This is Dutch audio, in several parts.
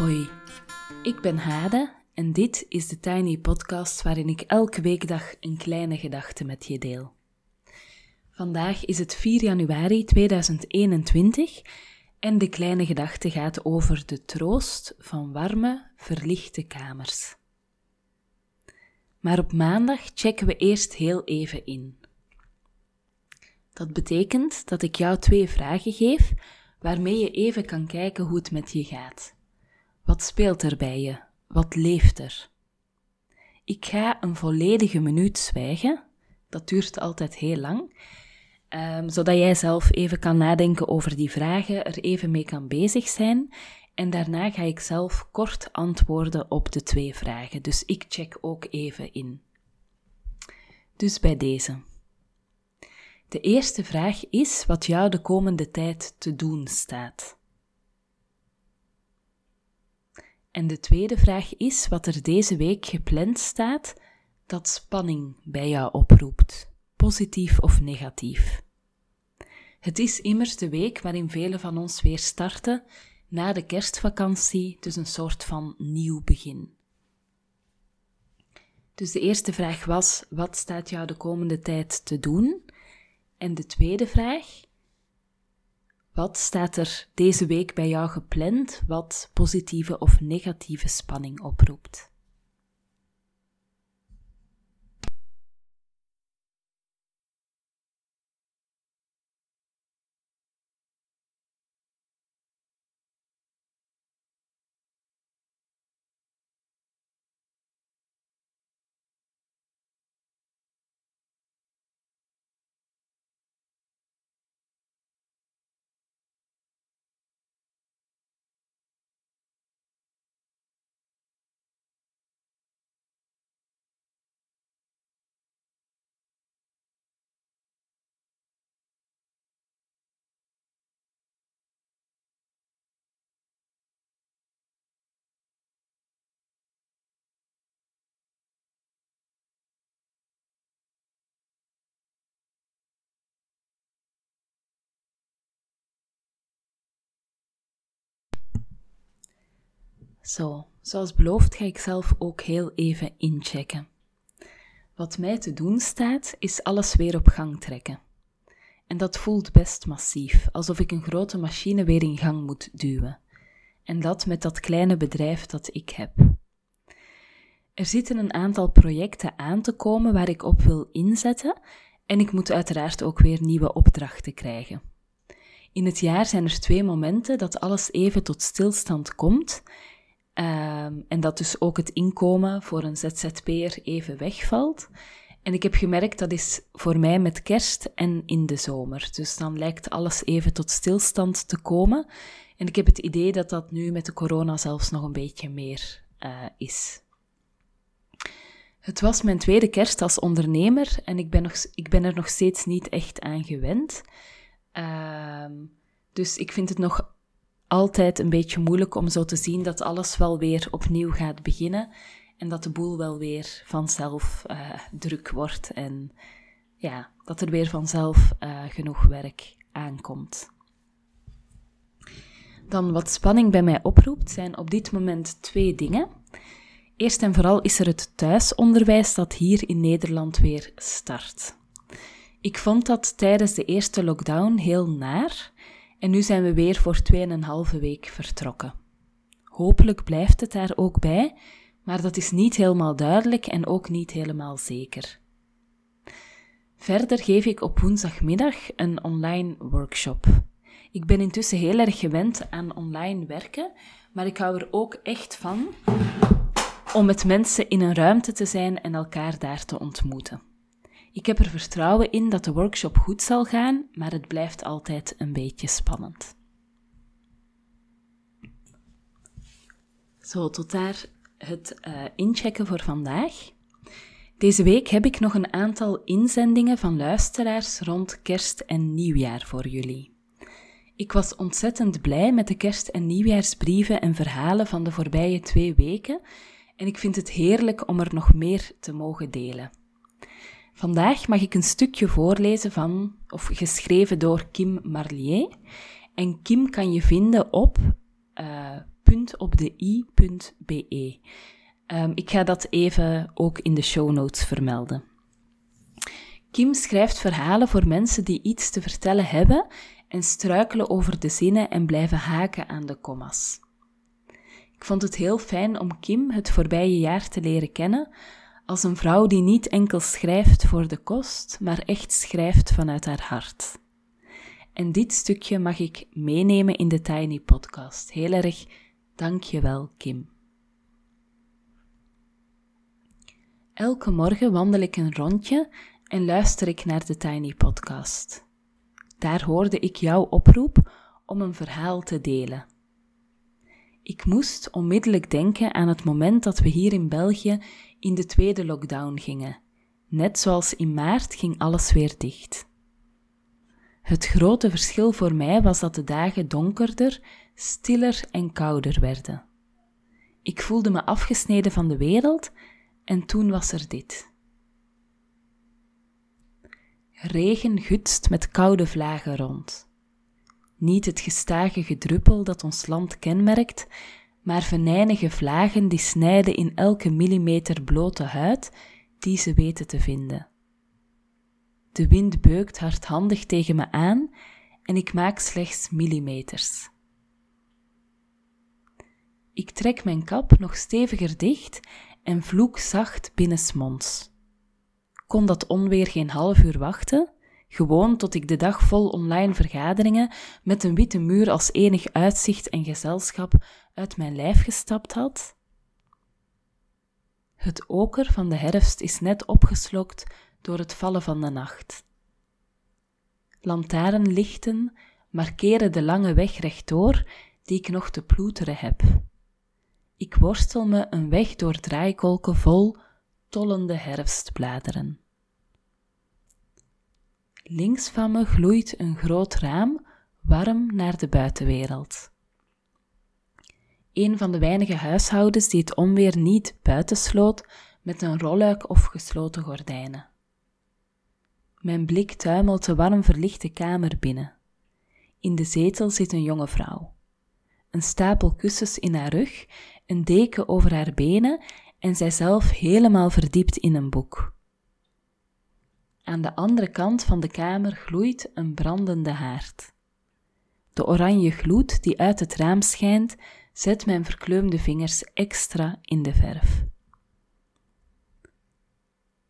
Hoi, ik ben Hade en dit is de Tiny Podcast waarin ik elke weekdag een kleine gedachte met je deel. Vandaag is het 4 januari 2021 en de kleine gedachte gaat over de troost van warme, verlichte kamers. Maar op maandag checken we eerst heel even in. Dat betekent dat ik jou twee vragen geef waarmee je even kan kijken hoe het met je gaat. Wat speelt er bij je? Wat leeft er? Ik ga een volledige minuut zwijgen. Dat duurt altijd heel lang. Um, zodat jij zelf even kan nadenken over die vragen, er even mee kan bezig zijn. En daarna ga ik zelf kort antwoorden op de twee vragen. Dus ik check ook even in. Dus bij deze. De eerste vraag is wat jou de komende tijd te doen staat. En de tweede vraag is wat er deze week gepland staat dat spanning bij jou oproept, positief of negatief. Het is immers de week waarin velen van ons weer starten na de kerstvakantie, dus een soort van nieuw begin. Dus de eerste vraag was: wat staat jou de komende tijd te doen? En de tweede vraag: wat staat er deze week bij jou gepland wat positieve of negatieve spanning oproept? Zo, zoals beloofd ga ik zelf ook heel even inchecken. Wat mij te doen staat, is alles weer op gang trekken. En dat voelt best massief, alsof ik een grote machine weer in gang moet duwen. En dat met dat kleine bedrijf dat ik heb. Er zitten een aantal projecten aan te komen waar ik op wil inzetten en ik moet uiteraard ook weer nieuwe opdrachten krijgen. In het jaar zijn er twee momenten dat alles even tot stilstand komt Um, en dat dus ook het inkomen voor een ZZP'er even wegvalt. En ik heb gemerkt dat is voor mij met kerst en in de zomer. Dus dan lijkt alles even tot stilstand te komen. En ik heb het idee dat dat nu met de corona zelfs nog een beetje meer uh, is. Het was mijn tweede kerst als ondernemer en ik ben, nog, ik ben er nog steeds niet echt aan gewend. Uh, dus ik vind het nog altijd een beetje moeilijk om zo te zien dat alles wel weer opnieuw gaat beginnen en dat de boel wel weer vanzelf uh, druk wordt en ja, dat er weer vanzelf uh, genoeg werk aankomt. Dan wat spanning bij mij oproept zijn op dit moment twee dingen. Eerst en vooral is er het thuisonderwijs dat hier in Nederland weer start. Ik vond dat tijdens de eerste lockdown heel naar en nu zijn we weer voor 2,5 week vertrokken. Hopelijk blijft het daar ook bij, maar dat is niet helemaal duidelijk en ook niet helemaal zeker. Verder geef ik op woensdagmiddag een online workshop. Ik ben intussen heel erg gewend aan online werken, maar ik hou er ook echt van om met mensen in een ruimte te zijn en elkaar daar te ontmoeten. Ik heb er vertrouwen in dat de workshop goed zal gaan, maar het blijft altijd een beetje spannend. Zo, tot daar het uh, inchecken voor vandaag. Deze week heb ik nog een aantal inzendingen van luisteraars rond kerst en nieuwjaar voor jullie. Ik was ontzettend blij met de kerst- en nieuwjaarsbrieven en verhalen van de voorbije twee weken en ik vind het heerlijk om er nog meer te mogen delen. Vandaag mag ik een stukje voorlezen van, of geschreven door Kim Marlier. En Kim kan je vinden op uh, kim.opdei.be. Um, ik ga dat even ook in de show notes vermelden. Kim schrijft verhalen voor mensen die iets te vertellen hebben en struikelen over de zinnen en blijven haken aan de kommas. Ik vond het heel fijn om Kim het voorbije jaar te leren kennen als een vrouw die niet enkel schrijft voor de kost, maar echt schrijft vanuit haar hart. En dit stukje mag ik meenemen in de Tiny Podcast. Heel erg dankjewel, Kim. Elke morgen wandel ik een rondje en luister ik naar de Tiny Podcast. Daar hoorde ik jouw oproep om een verhaal te delen. Ik moest onmiddellijk denken aan het moment dat we hier in België in de tweede lockdown gingen. Net zoals in maart ging alles weer dicht. Het grote verschil voor mij was dat de dagen donkerder, stiller en kouder werden. Ik voelde me afgesneden van de wereld en toen was er dit. Regen gutst met koude vlagen rond. Niet het gestage gedruppel dat ons land kenmerkt, maar venijnige vlagen die snijden in elke millimeter blote huid die ze weten te vinden. De wind beukt hardhandig tegen me aan en ik maak slechts millimeters. Ik trek mijn kap nog steviger dicht en vloek zacht binnensmonds. Kon dat onweer geen half uur wachten? Gewoon tot ik de dag vol online vergaderingen met een witte muur als enig uitzicht en gezelschap uit mijn lijf gestapt had? Het oker van de herfst is net opgeslokt door het vallen van de nacht. Lantaarnlichten markeren de lange weg rechtdoor die ik nog te ploeteren heb. Ik worstel me een weg door draaikolken vol tollende herfstbladeren. Links van me gloeit een groot raam, warm naar de buitenwereld. Een van de weinige huishoudens die het onweer niet buitensloot met een rolluik of gesloten gordijnen. Mijn blik tuimelt de warm verlichte kamer binnen. In de zetel zit een jonge vrouw. Een stapel kussens in haar rug, een deken over haar benen en zijzelf helemaal verdiept in een boek. Aan de andere kant van de kamer gloeit een brandende haard. De oranje gloed die uit het raam schijnt, zet mijn verkleumde vingers extra in de verf.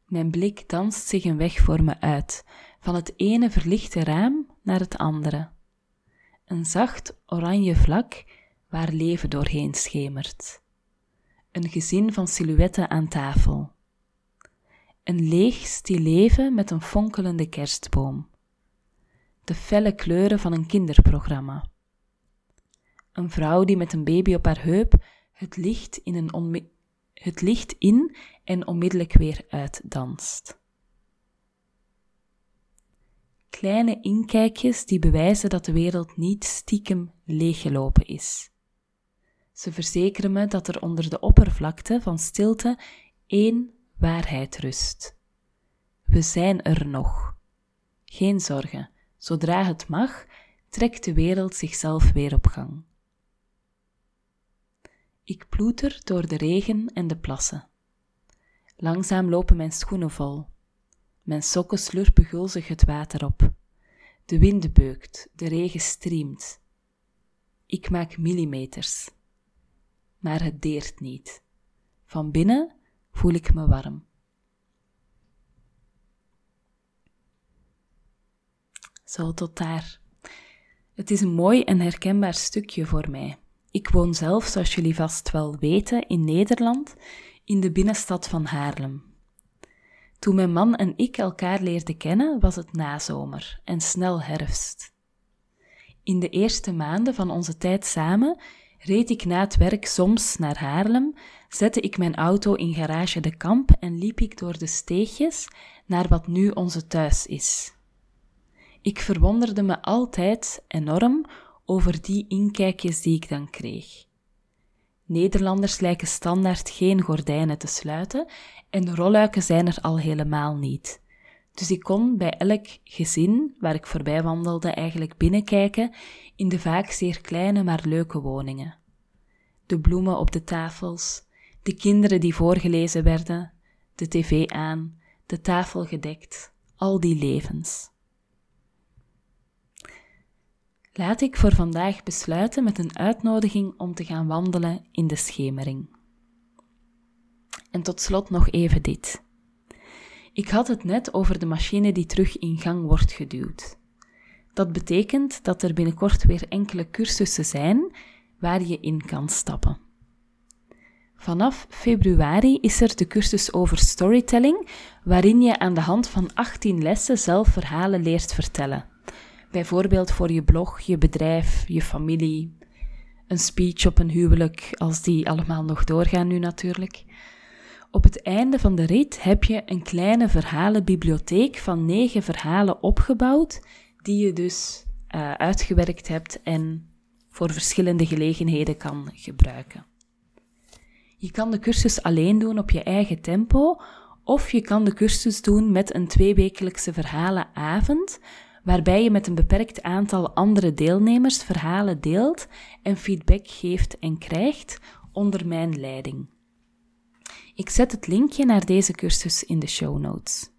Mijn blik danst zich een weg voor me uit, van het ene verlichte raam naar het andere. Een zacht oranje vlak waar leven doorheen schemert. Een gezin van silhouetten aan tafel. Een leeg stileven met een fonkelende kerstboom. De felle kleuren van een kinderprogramma. Een vrouw die met een baby op haar heup het licht in, een het licht in en onmiddellijk weer uitdanst. Kleine inkijkjes die bewijzen dat de wereld niet stiekem leeggelopen is. Ze verzekeren me dat er onder de oppervlakte van stilte één waarheid rust. We zijn er nog. Geen zorgen, zodra het mag, trekt de wereld zichzelf weer op gang. Ik ploeter door de regen en de plassen. Langzaam lopen mijn schoenen vol. Mijn sokken slurpen gulzig het water op. De wind beukt, de regen striemt. Ik maak millimeters. Maar het deert niet. Van binnen voel ik me warm. Zo tot daar. Het is een mooi en herkenbaar stukje voor mij. Ik woon zelf, zoals jullie vast wel weten, in Nederland, in de binnenstad van Haarlem. Toen mijn man en ik elkaar leerden kennen, was het nazomer en snel herfst. In de eerste maanden van onze tijd samen reed ik na het werk soms naar Haarlem, zette ik mijn auto in garage de Kamp en liep ik door de steegjes naar wat nu onze thuis is. Ik verwonderde me altijd enorm over die inkijkjes die ik dan kreeg. Nederlanders lijken standaard geen gordijnen te sluiten en rolluiken zijn er al helemaal niet. Dus ik kon bij elk gezin waar ik voorbij wandelde eigenlijk binnenkijken in de vaak zeer kleine maar leuke woningen. de bloemen op de tafels, de kinderen die voorgelezen werden, de tv aan, de tafel gedekt, al die levens. Laat ik voor vandaag besluiten met een uitnodiging om te gaan wandelen in de schemering. En tot slot nog even dit. Ik had het net over de machine die terug in gang wordt geduwd. Dat betekent dat er binnenkort weer enkele cursussen zijn waar je in kan stappen. Vanaf februari is er de cursus over storytelling, waarin je aan de hand van 18 lessen zelf verhalen leert vertellen. Bijvoorbeeld voor je blog, je bedrijf, je familie, een speech op een huwelijk, als die allemaal nog doorgaan nu natuurlijk. Op het einde van de rit heb je een kleine verhalenbibliotheek van negen verhalen opgebouwd, die je dus uh, uitgewerkt hebt en voor verschillende gelegenheden kan gebruiken. Je kan de cursus alleen doen op je eigen tempo, of je kan de cursus doen met een tweewekelijkse verhalenavond, waarbij je met een beperkt aantal andere deelnemers verhalen deelt en feedback geeft en krijgt onder mijn leiding. Ik zet het linkje naar deze cursus in de show notes.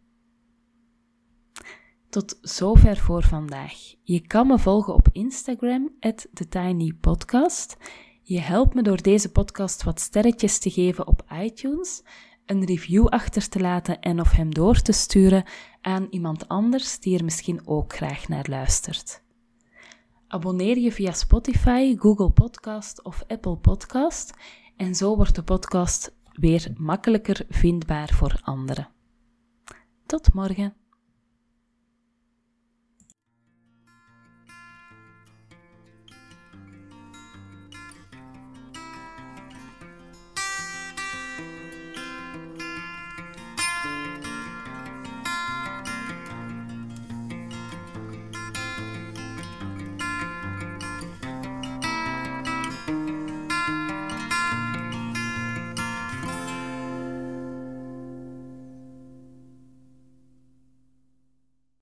Tot zover voor vandaag. Je kan me volgen op Instagram, TheTinyPodcast. Je helpt me door deze podcast wat sterretjes te geven op iTunes, een review achter te laten en of hem door te sturen aan iemand anders die er misschien ook graag naar luistert. Abonneer je via Spotify, Google Podcast of Apple Podcast en zo wordt de podcast weer makkelijker vindbaar voor anderen. Tot morgen.